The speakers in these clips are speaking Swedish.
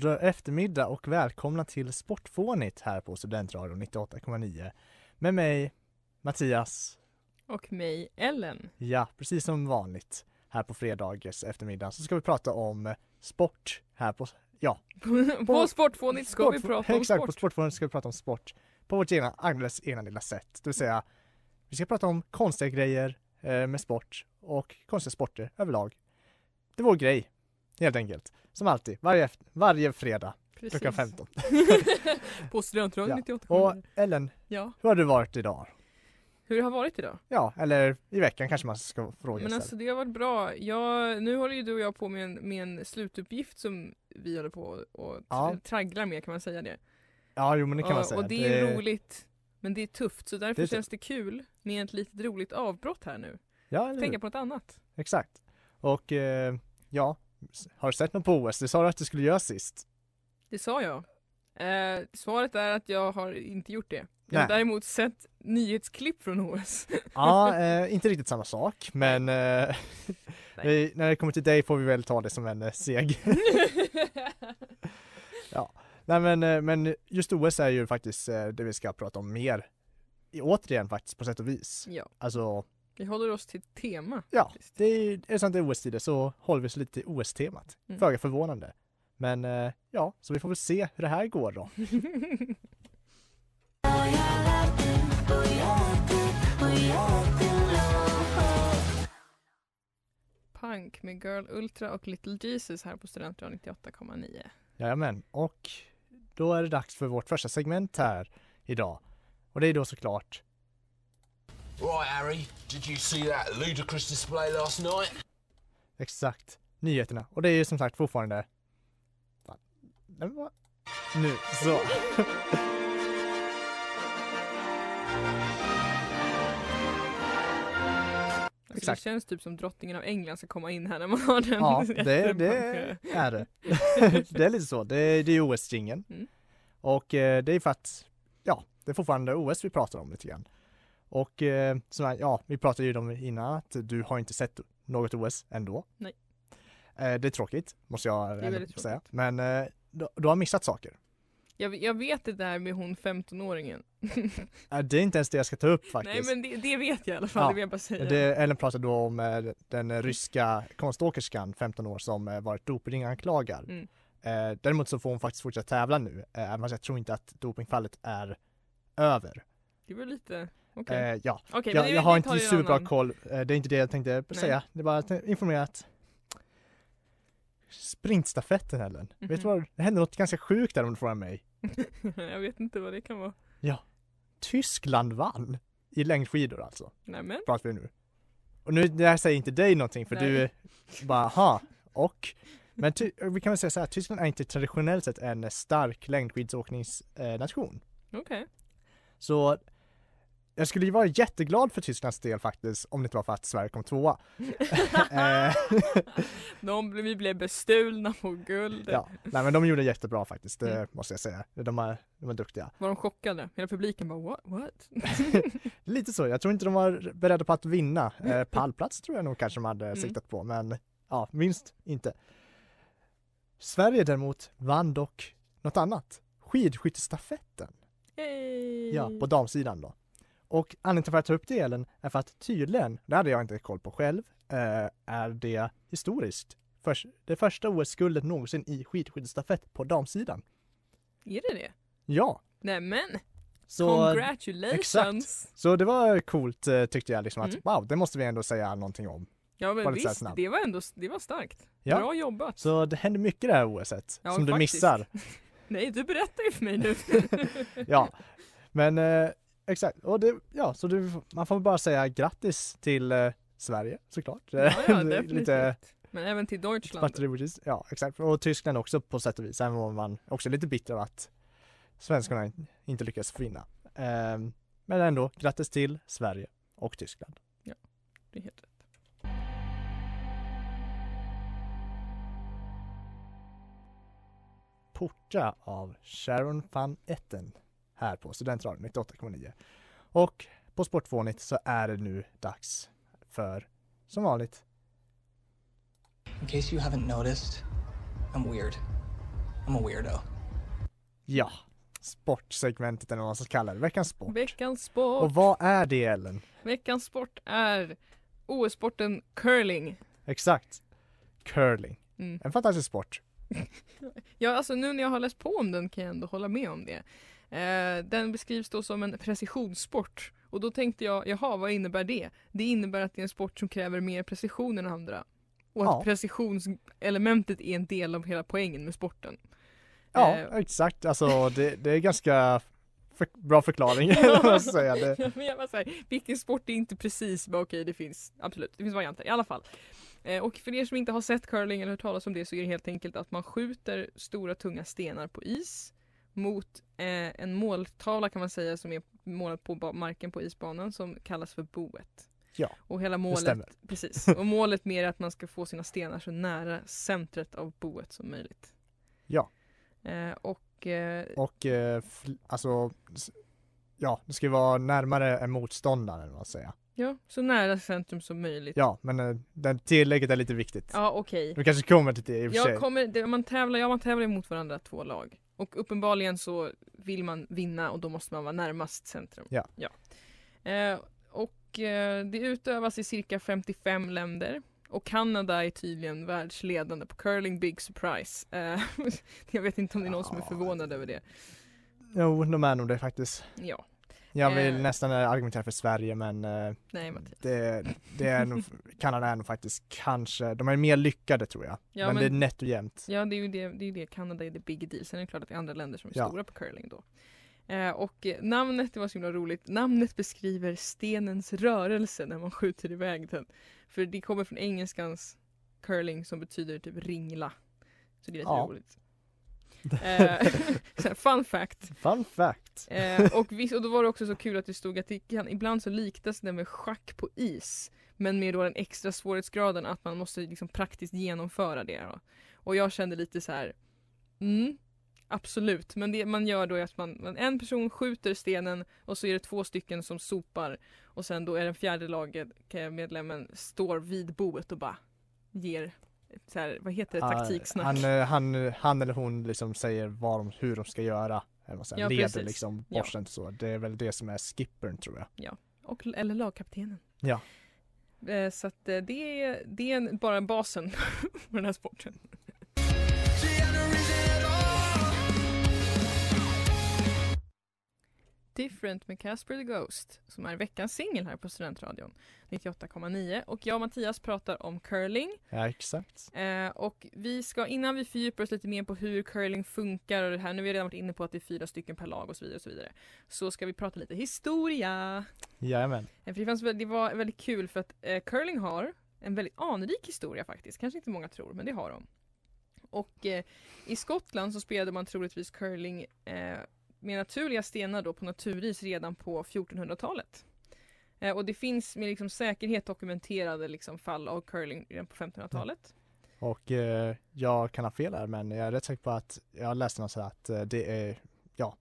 God eftermiddag och välkomna till Sportfånigt här på Studentradion 98,9 med mig Mattias. Och mig, Ellen. Ja, precis som vanligt här på fredags eftermiddag så ska vi prata om sport här på, ja. på, på Sportfånigt ska vi prata om Exakt, sport. på Sportfånigt ska vi prata om sport på vårt egna, alldeles egna lilla sätt. Det vill säga, vi ska prata om konstiga grejer eh, med sport och konstiga sporter överlag. Det är vår grej, helt enkelt. Som alltid, varje, varje fredag Precis. klockan 15. på Studentradion Ja. 98,9. Och Ellen, Ja, hur har du varit idag? hur det har varit idag? Ja, eller i veckan kanske man ska fråga Men alltså det har varit bra. Jag, nu håller ju du och jag på med en, med en slutuppgift som vi håller på och Ja. tra- tragglar med, kan man säga det? Ja, jo men det kan man och, säga. och det är roligt, men det är tufft. Så därför Det känns det kul med ett litet roligt avbrott här nu. Ja, eller Tänka på något annat. Exakt. Och eh, ja, har du sett något på OS? Det sa du att du skulle göra sist. Det sa jag. Eh, svaret är att jag har inte gjort det. Jag har Nej. däremot sett nyhetsklipp från OS. Ja, eh, inte riktigt samma sak, men eh, vi, när det kommer till dig får vi väl ta det som en eh, seg. Nej men, eh, men just OS är ju faktiskt eh, det vi ska prata om mer. I, återigen faktiskt på sätt och vis. ja, Alltså, vi håller oss till tema. ja, det är, är det är OS-tider så håller vi oss lite till OS-temat. Mm. Föga förvånande. Men eh, ja, så vi får väl se hur det här går då. Punk med Girl Ultra och Little Jesus här på Studentradion 98,9. Jajamän, och då är det dags för vårt första segment här idag. Och det är då såklart Right, Harry, did you see that ludicrous display last night? exakt nyheterna. Och det är ju som sagt fortfarande... Va? Nu, så. Alltså Exakt. Det känns typ som drottningen av England ska komma in här när man har den. Ja, det, det är det. det är lite så. Det, det är OS-jingeln. Mm. Och eh, det är för att, ja, det är fortfarande OS vi pratar om lite grann. Och eh, här, ja, vi pratade ju om innan att du har inte sett något OS ändå. Nej. Eh, det är tråkigt, måste jag ändå säga. Men eh, du, du har missat saker. Jag, jag vet det där med hon 15-åringen. Eh, det är inte ens det jag ska ta upp faktiskt. Nej men det, det vet jag i alla fall, Ja, det vill jag bara säga. Det, Ellen pratade då om eh, den ryska konståkerskan, 15 år, som eh, varit dopinganklagad. Mm. Eh, däremot så får hon faktiskt fortsätta tävla nu, även jag tror inte att dopingfallet är över. Det var lite, okej. Eh, ja, men jag, jag har inte superbra annan- koll, eh, det är inte det jag tänkte Nej. säga. Det är bara att informera att Sprintstafetten Ellen, vet du Mhm. vad, det hände något ganska sjukt där om du frågar mig. jag vet inte vad det kan vara. Tyskland vann i längdskidor alltså, Nej men. pratar vi nu. Och nu, det här säger inte dig någonting för Nej. du är bara, aha, och? Men vi kan väl säga så här, Tyskland är inte traditionellt sett en stark längdskidsåkningsnation. Okej. Så jag skulle ju vara jätteglad för Tysklands del faktiskt om det inte var för att Sverige kom tvåa. Eh, De, vi blev bestulna på guld. ja, nej men de gjorde jättebra faktiskt, det Mm. måste jag säga. De är, de är duktiga. Var de chockade? Hela publiken bara what? what? Lite så, jag tror inte de var beredda på att vinna. Eh, pallplats tror jag nog kanske de hade Mm. siktat på, men ja, minst inte. Sverige däremot vann dock något annat. Skidskyttestafetten. Hey. Ja, på damsidan då. Och anledningen till att jag tar upp det Ellen är för att tydligen, det hade jag inte koll på själv, eh, är det historiskt. Förs- det första OS-guldet någonsin i skidskyttestafett på damsidan. Är det det? Ja, Nämen! så, Congratulations! exakt. så det var coolt eh, tyckte jag liksom att Mm. wow, det måste vi ändå säga någonting om. Ja men visst, det var ändå det var starkt. Ja. Bra jobbat! Så det händer mycket det här OSet Ja, som du faktiskt. missar. Nej, du berättar ju för mig nu. Ja, men eh, exakt. Och det, ja, så det, man får bara säga grattis till eh, Sverige såklart. ja, ja, Lite definitivt. Men även till Deutschland. Ja exakt. Och Tyskland också på sätt och vis, även om man också är lite bitter av att svenskarna inte lyckas vinna. Ehm, men ändå, grattis till Sverige och Tyskland. Det är helt rätt. Porta av Sharon van Etten här på Studentradion 98,9. Och på Sportfånigt så är det nu dags för, som vanligt, In case you haven't noticed, I'm weird. I'm a weirdo. ja, sportsegmentet eller vad man ska kalla det, veckans sport. Veckans sport. Och vad är det Ellen? Veckans sport är OS-sporten curling. Exakt. Curling. Mm. En fantastisk sport. Ja, alltså nu när jag har läst på om den kan jag ändå hålla med om det. Eh, den beskrivs då som en precisionssport. Och då tänkte jag, jaha, vad innebär det? Det innebär att det är en sport som kräver mer precision än andra. Och att Ja. precisionselementet är en del av hela poängen med sporten. Ja, Eh, exakt. Alltså det, det är ganska för, bra förklaring, säga. Det, Ja, men jag vilken sport är inte precis, bara okej det finns, absolut, det finns varianter i alla fall. Eh, och för er som inte har sett curling eller hört talas om det så är det helt enkelt att man skjuter stora tunga stenar på is mot eh, en måltavla kan man säga som är målad på marken på isbanan som kallas för boet. Ja, och hela målet, precis. Och målet med är att man ska få sina stenar så nära centret av boet som möjligt. Ja. Eh, och eh, och eh, alltså, ja, det ska vara närmare än motståndaren, eller vad säger. ja, så nära centrum som möjligt. Ja, men eh, det tillägget är lite viktigt. Ja, okej. Du kanske kommer till det i och för sig. Jag kommer, det, man tävlar, ja man tävlar mot varandra två lag. Och uppenbarligen så vill man vinna och då måste man vara närmast centrum. Ja. Eh, och eh, det utövas i cirka 55 länder. Och Kanada är tydligen världsledande på curling, big surprise. Eh, jag vet inte om det är någon som är Ja, förvånad över det. Jo, de är nog det faktiskt. Ja, Jag vill Eh. nästan argumentera för Sverige, men eh, nej det, det är nog, Kanada är nog faktiskt kanske, de är mer lyckade tror jag. Ja, men, men- det är nätt och jämnt. Ja, det är ju det, det, är det. Kanada är det big deal. Sen är det klart att det är andra länder som är Ja. stora på curling då. Eh, och namnet, det var så himla roligt, namnet beskriver stenens rörelse när man skjuter iväg den. För det kommer från engelskans curling som betyder typ ringla. Så det är lite Ja. roligt. Eh, fun fact. Fun fact. Eh, och, visst, och då var det också så kul att det stod att det kan, ibland så liknas det med schack på is. Men med då den extra svårighetsgraden att man måste liksom praktiskt genomföra det. Då. Och jag kände lite så här. Mm, absolut. Men det man gör då är att man, man, en person skjuter stenen och så är det två stycken som sopar. Och sen då är den fjärde laget, eh, medlemmen, står vid boet och bara ger så här, vad heter det, taktiksnack. Han, eh, han, han eller hon liksom säger vad de, hur de ska göra. Eller vad säger, Ja, leder precis. liksom Ja. borsten så. Det är väl det som är skippern tror jag. Och, eller lagkaptenen. Ja. Eh, Så att eh, det är, det är bara basen på den här sporten. Different med Casper the Ghost som är veckans singel här på Studentradion 98,9 och jag och Mattias pratar om curling Ja, exakt. eh, och vi ska innan vi fördjupar oss lite mer på hur curling funkar och det här, nu har vi redan varit inne på att det är fyra stycken per lag och så vidare och så vidare så ska vi prata lite historia. Jajamän. Eh, För det, fanns, det var väldigt kul för att eh, curling har en väldigt anrik historia faktiskt. Kanske inte många tror, men det har de. Och eh, i Skottland så spelade man troligtvis curling eh, med naturliga stenar då på naturis redan på 1400-talet. Eh, och det finns med liksom säkerhet dokumenterade liksom fall av curling redan på 1500-talet. Och eh, jag kan ha fel här men jag är rätt säker på att jag läste något så här att eh, det är, ja,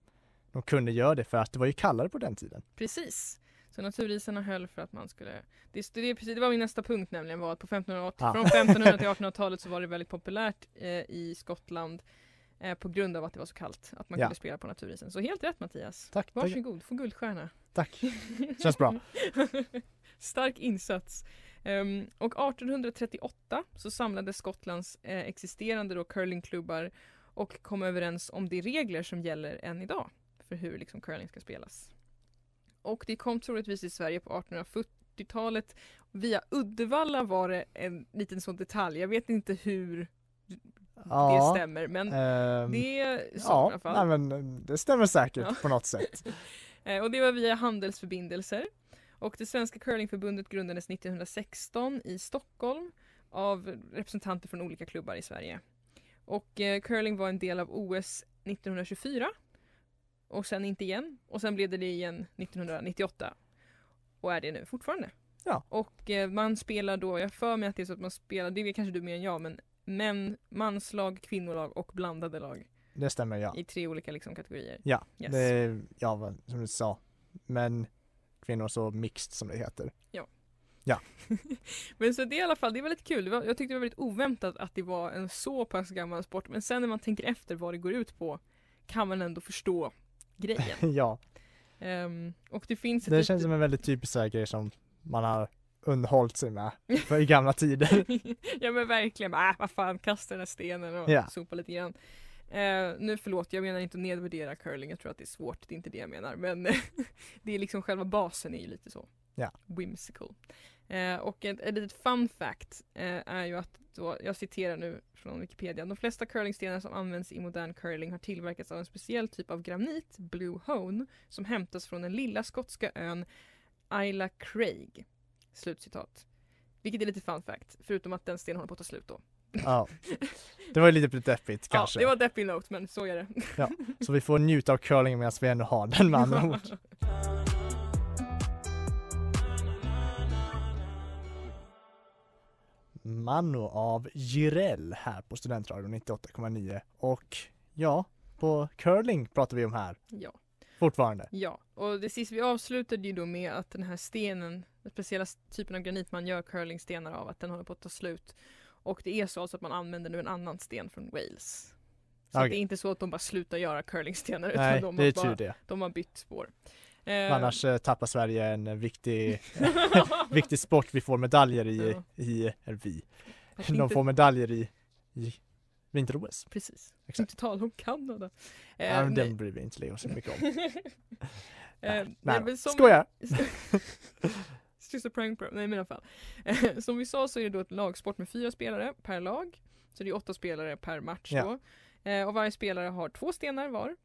de kunde göra det för att det var ju kallare på den tiden. Precis. Så naturisarna höll för att man skulle det, det, precis, det var min nästa punkt nämligen var att på 1500 Ah. från 1500 till 1800-talet så var det väldigt populärt eh, i Skottland eh, på grund av att det var så kallt att man Ja. kunde spela på naturisen. Så helt rätt Mattias. Tack, tack, Varsågod, få guldstjärna. tack. Känns bra. Stark insats. Ehm, och 1838 så samlade Skottlands eh, existerande då curlingklubbar och kom överens om de regler som gäller än idag för hur liksom curling ska spelas. Och det kom troligtvis i Sverige på 1840-talet. Via Uddevalla var det en liten sån detalj. Jag vet inte hur det stämmer men ehm, det är så i ja, alla fall. nej, men eh, det stämmer säkert Ja. på något sätt. Eh, Och det var via handelsförbindelser. Och det svenska curlingförbundet grundades 1916 i Stockholm av representanter från olika klubbar i Sverige. Och eh, curling var en del av OS 1924 och sen inte igen och sen blev det det igen 1998 och är det nu fortfarande. Ja. Och eh, man spelar då, jag för mig att det är så att man spelar, det vet kanske du mer än jag, men män, manslag, kvinnolag och blandade lag Det stämmer ja. i tre olika liksom, kategorier. Ja, Yes. det är, ja som du sa, men kvinnor så mixed som det heter. Men så det i alla fall, det var lite kul. Var, jag tyckte det var väldigt oväntat att det var en så pass gammal sport. Men sen när man tänker efter vad det går ut på kan man ändå förstå grejen. ja, Ehm, och det finns det känns som en väldigt typisk grej som man har underhållit sig med för i gamla tider. ja men verkligen, äh, vad fan, kasta den här stenen och Ja. sopa lite grann. Eh, nu förlåt, jag menar inte att nedvärdera curling, jag tror att det är svårt, det är inte det jag menar. Men det är liksom själva basen är ju lite så Ja. whimsical. Eh, och ett, ett litet fun fact eh, är ju att, då, jag citerar nu från Wikipedia, de flesta curlingstenar som används i modern curling har tillverkats av en speciell typ av granit, blue hone, som hämtas från den lilla skotska ön Isla Craig. Slutcitat. Vilket är lite fun fact, förutom att den stenen håller på att ta slut då. ja. Det var lite deppigt kanske. Ja, det var deppig note men så är det. Så vi får njuta av curlingen medan vi ännu har den med andra ord. Mano av Jireel här på Studentradion 98,9 och ja, på curling pratar vi om här ja, fortfarande. ja. Och det sista vi avslutade ju då med att den här stenen, den speciella typen av granit man gör curlingstenar av, att den håller på att ta slut. Och det är så alltså att man använder nu en annan sten från Wales. Så Okej. det är inte så att de bara slutar göra curlingstenar utan Nej, de, har bara, det. de har bytt spår. Eh, Annars eh, tappar Sverige en viktig, viktig sport vi får medaljer i, Ja. i eller vi, de inte- får medaljer i, i vinter-OS. Precis. Exakt. Inte tala om Kanada. Eh, Ja, den bryr vi inte oss så mycket om. Eh, Nej, nej, som- Skojar! It's just a prank bro. Nej men i alla fall. Eh, Som vi sa så är det då ett lagsport med fyra spelare per lag. Så det är åtta spelare per match Ja. då. Eh, och varje spelare har två stenar var.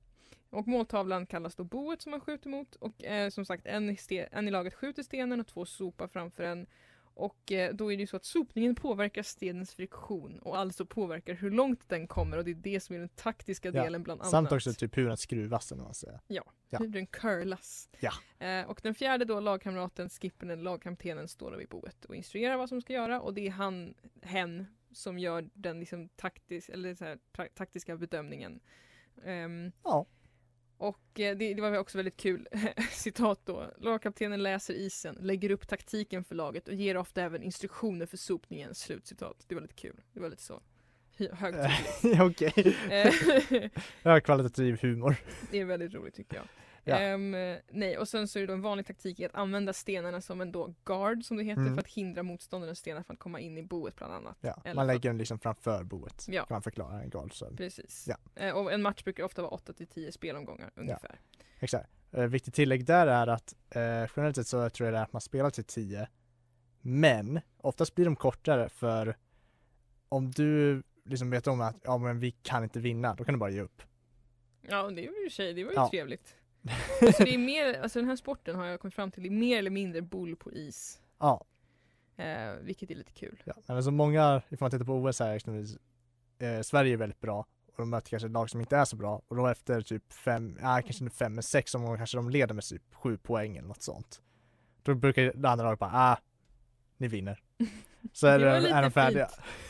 Och måltavlan kallas då boet som man skjuter mot. Och eh, som sagt en en i laget skjuter stenen och två sopar framför en. Och eh, då är det ju så att sopningen påverkar stenens friktion och alltså påverkar hur långt den kommer och det är det som är den taktiska Ja, delen bland annat. Samt också typ hur den skruvas eller man säger. Ja. Hur den curlas. Ja. Eh, och den fjärde då, lagkamraten, skippen eller lagkaptenen står då vid boet och instruerar vad som ska göra och det är han, hen, som gör den liksom taktis, eller så här, ta- taktiska bedömningen. Ehm, Ja. Och eh, det, det var också väldigt kul citat då. Lagkaptenen läser isen, lägger upp taktiken för laget och ger ofta även instruktioner för sopningen. Slutcitat. Det var lite kul. Det var lite så hö- högtidligt. Okej, Eh, jag har kvalitativ humor. det är väldigt roligt tycker jag. Ja. Ehm, nej, och sen så är det då en vanlig taktik i att använda stenarna som en då guard som det heter Mm. för att hindra motståndarens stenar från att komma in i boet bland annat. Ja, Eller man lägger den liksom framför boet. Ja. Kan man förklara en gal så. Precis. Ja. Eh, och en match brukar ofta vara 8 till 10 spelomgångar ungefär. Exakt. Eh, viktigt tillägg där är att eh, generellt sett så tror jag det är att man spelar till 10. Men oftast blir de kortare för om du liksom vet om att ja men vi kan inte vinna, då kan du bara ge upp. Ja, det var ju i och för sig, det var ju Ja. trevligt. Så det är mer, alltså den här sporten har jag kommit fram till, det är mer eller mindre boll på is. Ja, Eh, vilket är lite kul. ja. men så många, ifall man tittar på OS här exempelvis, eh, Sverige är väldigt bra och de möter kanske ett lag som inte är så bra och då efter typ fem, ja kanske fem men sex omgångar kanske de leder med typ sju poäng eller något sånt. Då brukar det andra laget bara, ah, ni vinner. Så är, Det är de färdiga.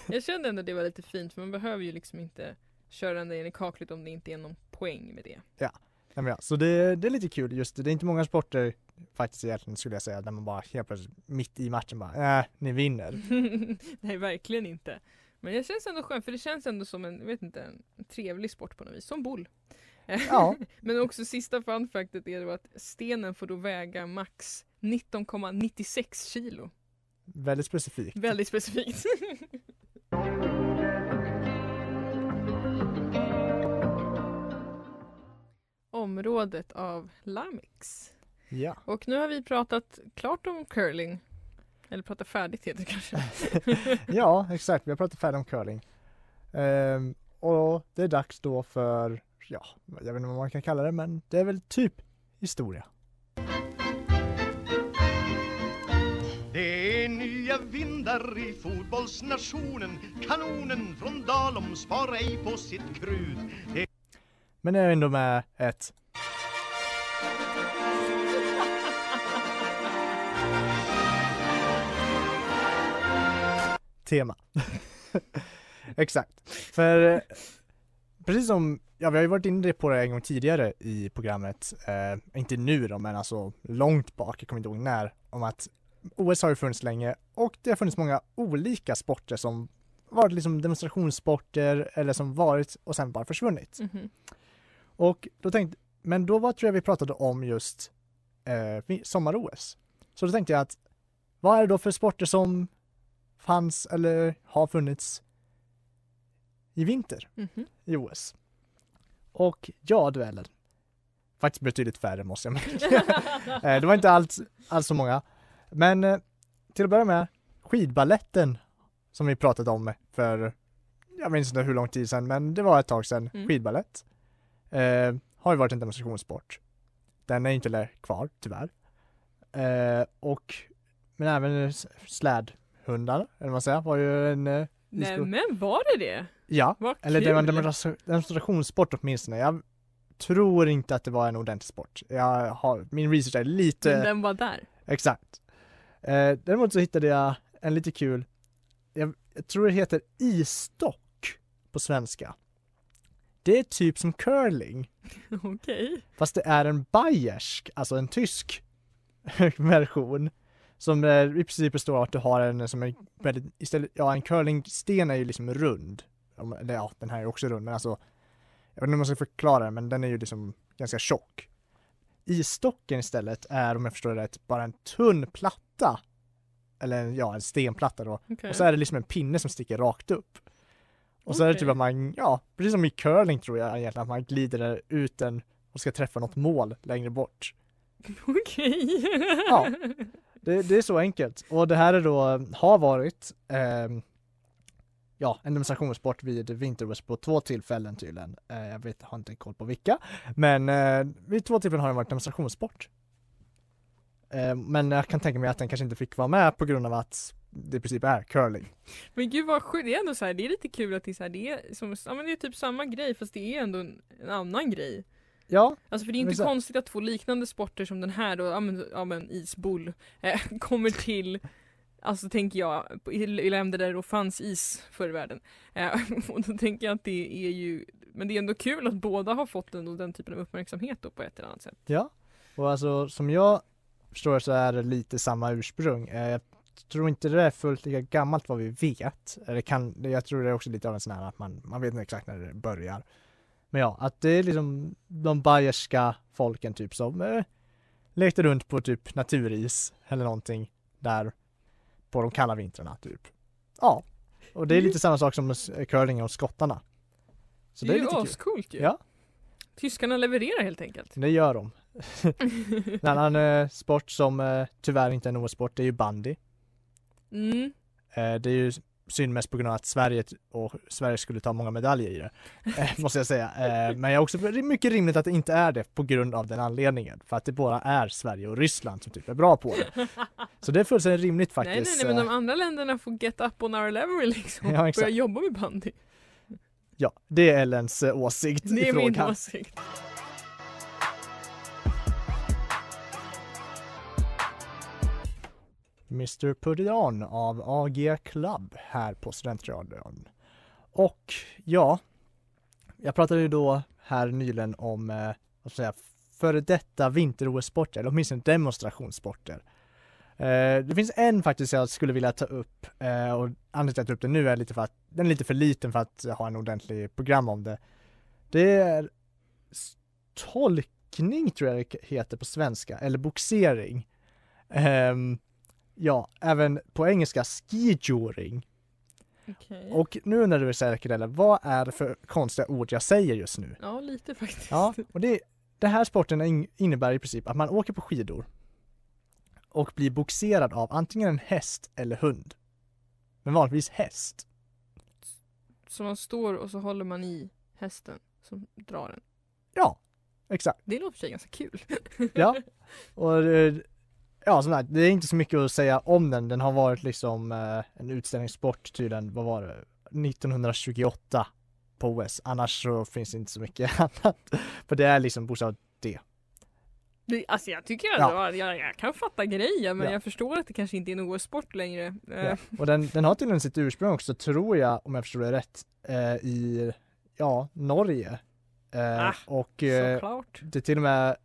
Jag kände ändå det var lite fint för man behöver ju liksom inte köra ända in i kaklet om det inte är någon poäng med det. Nej, men ja, så det, det är lite kul just det. Det är inte många sporter faktiskt egentligen skulle jag säga där man bara helt plötsligt mitt i matchen bara, äh, ni vinner. Nej verkligen inte. Men det känns ändå skönt för det känns ändå som en, vet inte, en trevlig sport på något vis. Som boll. Ja. Men också sista fun factet är då att stenen får då väga max 19,96 kilo. Väldigt specifikt. Väldigt specifikt. Området av Lamix. Ja. Och nu har vi pratat klart om curling. Eller pratat färdigt heter det kanske. ja, exakt. Vi har pratat färdigt om curling. Ehm, och det är dags då för, ja, jag vet inte vad man kan kalla det, men det är väl typ historia. Det är nya vindar i fotbollsnationen Kanonen från Dalom spar ej på sitt krut Det men är ändå med ett tema. Exakt. För eh, precis som, ja vi har ju varit inne på det en gång tidigare i programmet, eh, inte nu då men alltså långt bak, jag kommer inte ihåg när, om att OS har ju funnits länge och det har funnits många olika sporter som varit liksom demonstrationssporter eller som varit och sen bara försvunnit. Mhm. Och då tänkte, men då var tror jag vi pratade om just eh, sommar-OS. Så då tänkte jag att vad är det då för sporter som fanns eller har funnits i vinter Mhm. i OS? Och ja, dueller. Faktiskt betydligt färre måste jag medge. Eh, Det var inte alls, alls så många. Men eh, till att börja med, skidballetten som vi pratade om för, jag minns inte hur lång tid sedan, men det var ett tag sedan, Mm. skidballett. Eh, har ju varit en demonstrationssport. Den är inte kvar, tyvärr. Eh, och, men även slädhundar, eller vad man säger, var ju en eh, Nej men var det det? Ja, Vad eller det var en demonstra- demonstrationssport åtminstone. Jag tror inte att det var en ordentlig sport. Jag har, min research är lite Men den var där. Exakt. Eh, däremot så hittade jag en lite kul, jag, jag tror det heter isstock på svenska. Det är typ som curling, Okej. fast det är en bayersk, alltså en tysk version. Som eh, i princip består av att du har en som är väldigt, istället, ja en curlingsten är ju liksom rund. Eller ja, den här är också rund men alltså, jag vet inte om jag ska förklara den men den är ju liksom ganska tjock. Isstocken istället är, om jag förstår det rätt, bara en tunn platta. Eller ja, en stenplatta då. Okej. Och så är det liksom en pinne som sticker rakt upp. Och så är det typ att man, ja, precis som i curling tror jag egentligen, att man glider ut den och ska träffa något mål längre bort. Okej. Ja. Det, det är så enkelt. Och det här är då, har varit, ehm, ja, en demonstrationssport vid vinter-OS på två tillfällen tydligen. Eh, jag vet, har inte koll på vilka. Men eh, vid två tillfällen har den varit demonstrationssport. Eh, men jag kan tänka mig att den kanske inte fick vara med på grund av att det i princip är curling. Men gud vad sjukt, det är ändå så här, det är lite kul att det är så här, det är som, ja men det är typ samma grej fast det är ändå en, en annan grej. Ja, Alltså för det är inte konstigt att två liknande sporter som den här då, ja men, ja, men isboll, eh, kommer till Alltså tänker jag, i i länder där det då fanns is förr i världen. Eh, och då tänker jag att det är ju, men det är ändå kul att båda har fått ändå den typen av uppmärksamhet då på ett eller annat sätt. Ja, och alltså som jag förstår så är det lite samma ursprung. Eh, Jag tror inte det är fullt lika gammalt vad vi vet. Eller kan, jag tror det är också lite av en sån här att man, man vet inte exakt när det börjar. Men ja, att det är liksom de bayerska folken typ som eh, lekte runt på typ naturis eller någonting där på de kalla vintrarna typ. Ja, och det är lite samma sak som curling och skottarna. Så det är, ju lite kul. ascoolt ju. Ja. Tyskarna levererar helt enkelt. Det gör de. En annan eh, sport som eh, tyvärr inte är en OS-sport, det är ju bandy. Mm. Eh, det är ju synd mest på grund av att Sverige och Sverige skulle ta många medaljer i det, eh, måste jag säga. Eh, men jag är också mycket rimligt att det inte är det på grund av den anledningen. För att det bara är Sverige och Ryssland som typ är bra på det. Så det är fullständigt rimligt Nej faktiskt. nej nej men eh, de andra länderna får get up on our level liksom. Ja, exakt. Börja jobba med bandy. Ja, det är Ellens åsikt Det i är min frågan. Mr Put It On av AG Club här på Studentradion. Och ja, jag pratade ju då här nyligen om, eh, vad ska jag säga, före detta vinter-OS-sporter, eller åtminstone demonstrationssporter. Eh, det finns en faktiskt jag skulle vilja ta upp eh, och anledningen till att jag tar upp den nu är lite för att den är lite för liten för att ha en ordentlig program om det. Det är tolkning tror jag det heter på svenska, eller boxering. Ehm, ja, även på engelska skijoring. Okej. Och nu undrar du säkert eller vad är det för konstiga ord jag säger just nu? Ja, lite faktiskt. Ja, och det, det här sporten in- innebär i princip att man åker på skidor och blir boxerad av antingen en häst eller hund. Men vanligtvis häst. Så man står och så håller man i hästen som drar den. Ja, exakt. Det låter för sig ganska kul. Ja, och eh, ja, som sagt, det är inte så mycket att säga om den. Den har varit liksom eh, en utställningssport tydligen, vad var det, 1928 på OS. Annars så finns det inte så mycket annat. För det är liksom bokstavligt det. Alltså jag tycker att Ja. jag, jag kan fatta grejen men Ja. jag förstår att det kanske inte är en OS-sport längre. Eh, Ja. Och den, den har tydligen sitt ursprung också, tror jag, om jag förstår det rätt, eh, i, ja, Norge. Ah, och Såklart. det är till och med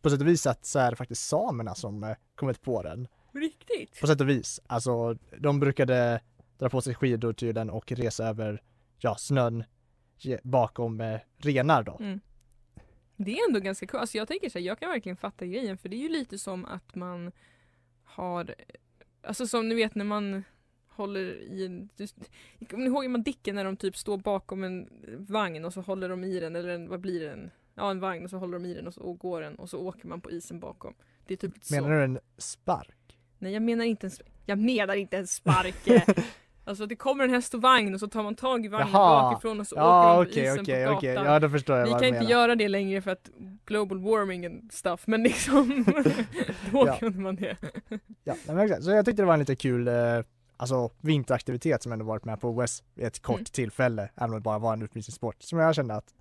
på sätt och vis att så är det faktiskt samerna som eh, kommit på den. Riktigt? På sätt och vis. Alltså, de brukade dra på sig skidor tydligen och resa över, ja, snön bakom eh, renar då. Mm. Det är ändå ganska kul. Alltså jag tänker så här, jag kan verkligen fatta grejen för det är ju lite som att man har, alltså som ni vet när man håller i en, just, kommer ni ihåg man Dicken när de typ står bakom en vagn och så håller de i den eller en, vad blir det? En, ja en vagn och så håller de i den och så går den och så åker man på isen bakom. Det är typ så. Menar du en spark? Nej jag menar inte en, sp- jag menar inte en spark. Alltså det kommer en häst och vagn och så tar man tag i vagnen Jaha. bakifrån och så Ja åker de på isen okej på gatan. ja då förstår jag Vi kan inte menar. göra det längre för att global warming and stuff men liksom då Ja. kunde man det. Ja, men exakt. Så jag tyckte det var en lite kul eh, alltså vinteraktivitet som ändå varit med på OS vid ett kort Mm. tillfälle, även om det bara var en utvisningssport, som jag kände att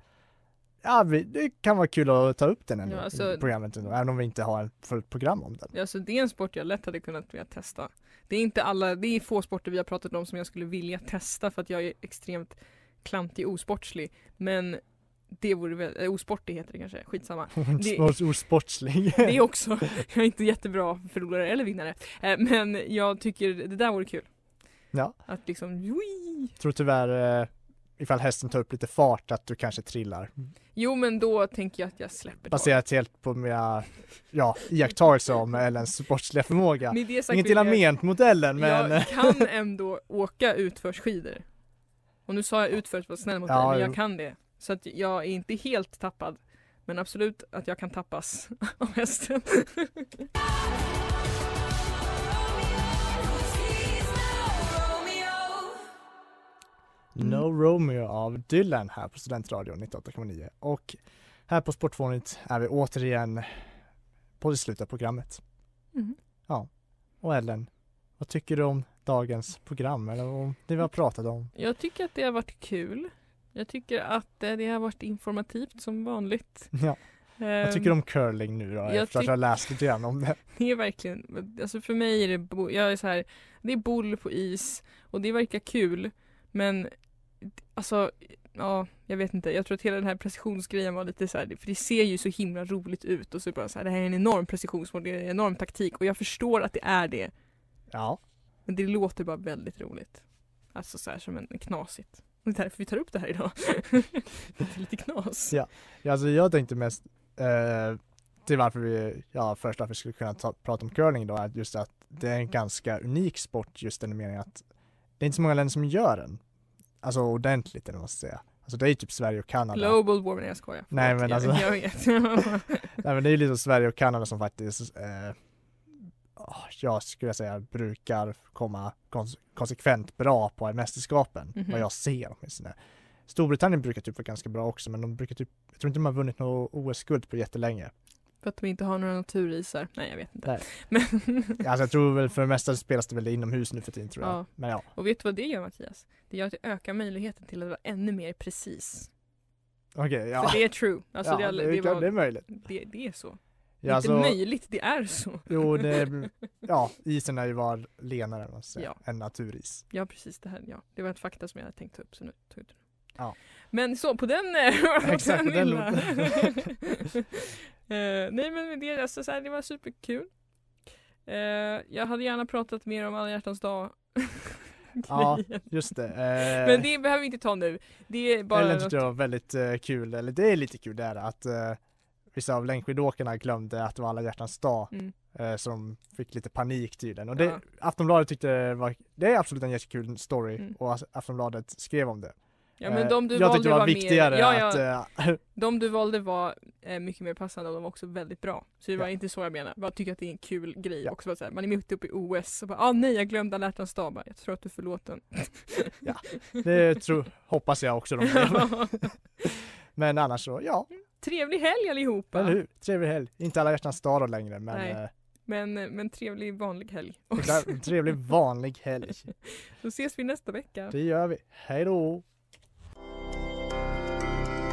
ja, det kan vara kul att ta upp den ändå Ja, alltså- i programmet ändå, även om vi inte har ett program om den. Alltså det är en sport jag lätt hade kunnat vilja testa. Det är inte alla, det är få sporter vi har pratat om som jag skulle vilja testa för att jag är extremt klantig osportslig. Men det vore väl, äh, osportig heter det kanske, skitsamma. Det-. Osportslig. Det är också, jag är inte jättebra förlorare eller vinnare. Eh, Men jag tycker det där vore kul. Ja. Att liksom, joi. Tror tyvärr eh, ifall hästen tar upp lite fart att du kanske trillar. Jo men då tänker jag att jag släpper taget. Baserat helt på mina ja, iakttagelser om Ellens sportsliga förmåga. Inget illa ment mot Ellen men Jag kan ändå åka utförsskidor. Och nu sa jag utförs för att vara snäll mot Ja, dig, men jag kan det. Så att jag är inte helt tappad. Men absolut att jag kan tappas av hästen. No Romeo av Dylan här på Studentradion 98,9 och här på Sportfånigt är vi återigen på det slutet av programmet. Mm. Och Ellen, vad tycker du om dagens program eller om det vi har pratat om? Jag tycker att det har varit kul. Jag tycker att eh, det har varit informativt som vanligt. Ja, vad tycker du om curling nu då? jag Efter att tyck- ha läst lite grann om det. Det är verkligen, alltså för mig är det, jag är så här, det är boll på is och det verkar kul men alltså, ja, jag vet inte, jag tror att hela den här precisionsgrejen var lite så här, för det ser ju så himla roligt ut och så bara så här, det här är en enorm precisionsmål, det är en enorm taktik och jag förstår att det är det, Ja, men det låter bara väldigt roligt. Alltså så här som en knasigt. Det är därför vi tar upp det här idag. det är lite knas. Ja. alltså jag tänkte mest eh, till varför vi, ja först att vi skulle kunna ta, prata om curling då, är just att det är en ganska unik sport just den meningen att det är inte så många länder som gör den. Alltså ordentligt eller vad man ska säga. Alltså det är ju typ Sverige och Kanada. Global warming, jag skojar. Nej, men alltså- Jag, jag vet. Nej men det är ju liksom Sverige och Kanada som faktiskt, eh, ah, jag skulle säga brukar komma kons- konsekvent bra på mästerskapen, Mhm. vad jag ser åtminstone. Storbritannien brukar typ vara ganska bra också men de brukar typ, jag tror inte de har vunnit något OS-guld på jättelänge. För att de inte har några naturisar. Nej jag vet inte. Nej. Men, Alltså jag tror väl för det mesta spelas det väl inomhus nu för tiden tror jag. Ja. Men ja, och vet du vad det gör Mattias? Det gör att det ökar möjligheten till att vara ännu mer precis. okej ja. För det är true. Alltså ja, det, det, det, var, det är möjligt. det, det är så. Det är alltså- inte möjligt, det är så. Jo, det, ja, isen är ju var lenare säger, Ja. än naturis. Ja precis, det här, ja. Det var ett fakta som jag hade tänkt ta upp så nu tog jag det. Ja. Men så på den, Exakt, den lilla. Eh, nej men det, alltså, så här, det var superkul. Eh, jag hade gärna pratat mer om alla hjärtans dag. Ja, just det. Men Eh, det behöver vi inte ta nu. Det är bara Ellen tyckte det var väldigt eh, kul, eller det är lite kul det är det, att eh, vissa av längdskidåkarna glömde att det var alla hjärtans dag. Mm. Eh, så de fick lite panik tydligen. Och det, Ja. Aftonbladet tyckte det var, det är absolut en jättekul story Mm. och Af- Aftonbladet skrev om det. Ja men Eh, de du jag valde tyckte det var, viktigare mer, ja, ja, att eh, de du valde var eh, mycket mer passande och de var också väldigt bra. Så det var Ja. inte så jag menar, jag tycker att det är en kul grej Ja. också. Bara så här, man är mitt uppe i OS och bara ah nej jag glömde alla hjärtans dag. Jag tror att du är förlåten. det tror, hoppas jag också de. Men annars så, ja, Trevlig helg allihopa! eller hur? Trevlig helg. Inte alla hjärtans dag längre men Nej. eh, Men, men trevlig vanlig helg. en trevlig vanlig helg. Då ses vi nästa vecka. Det gör vi. Hej då!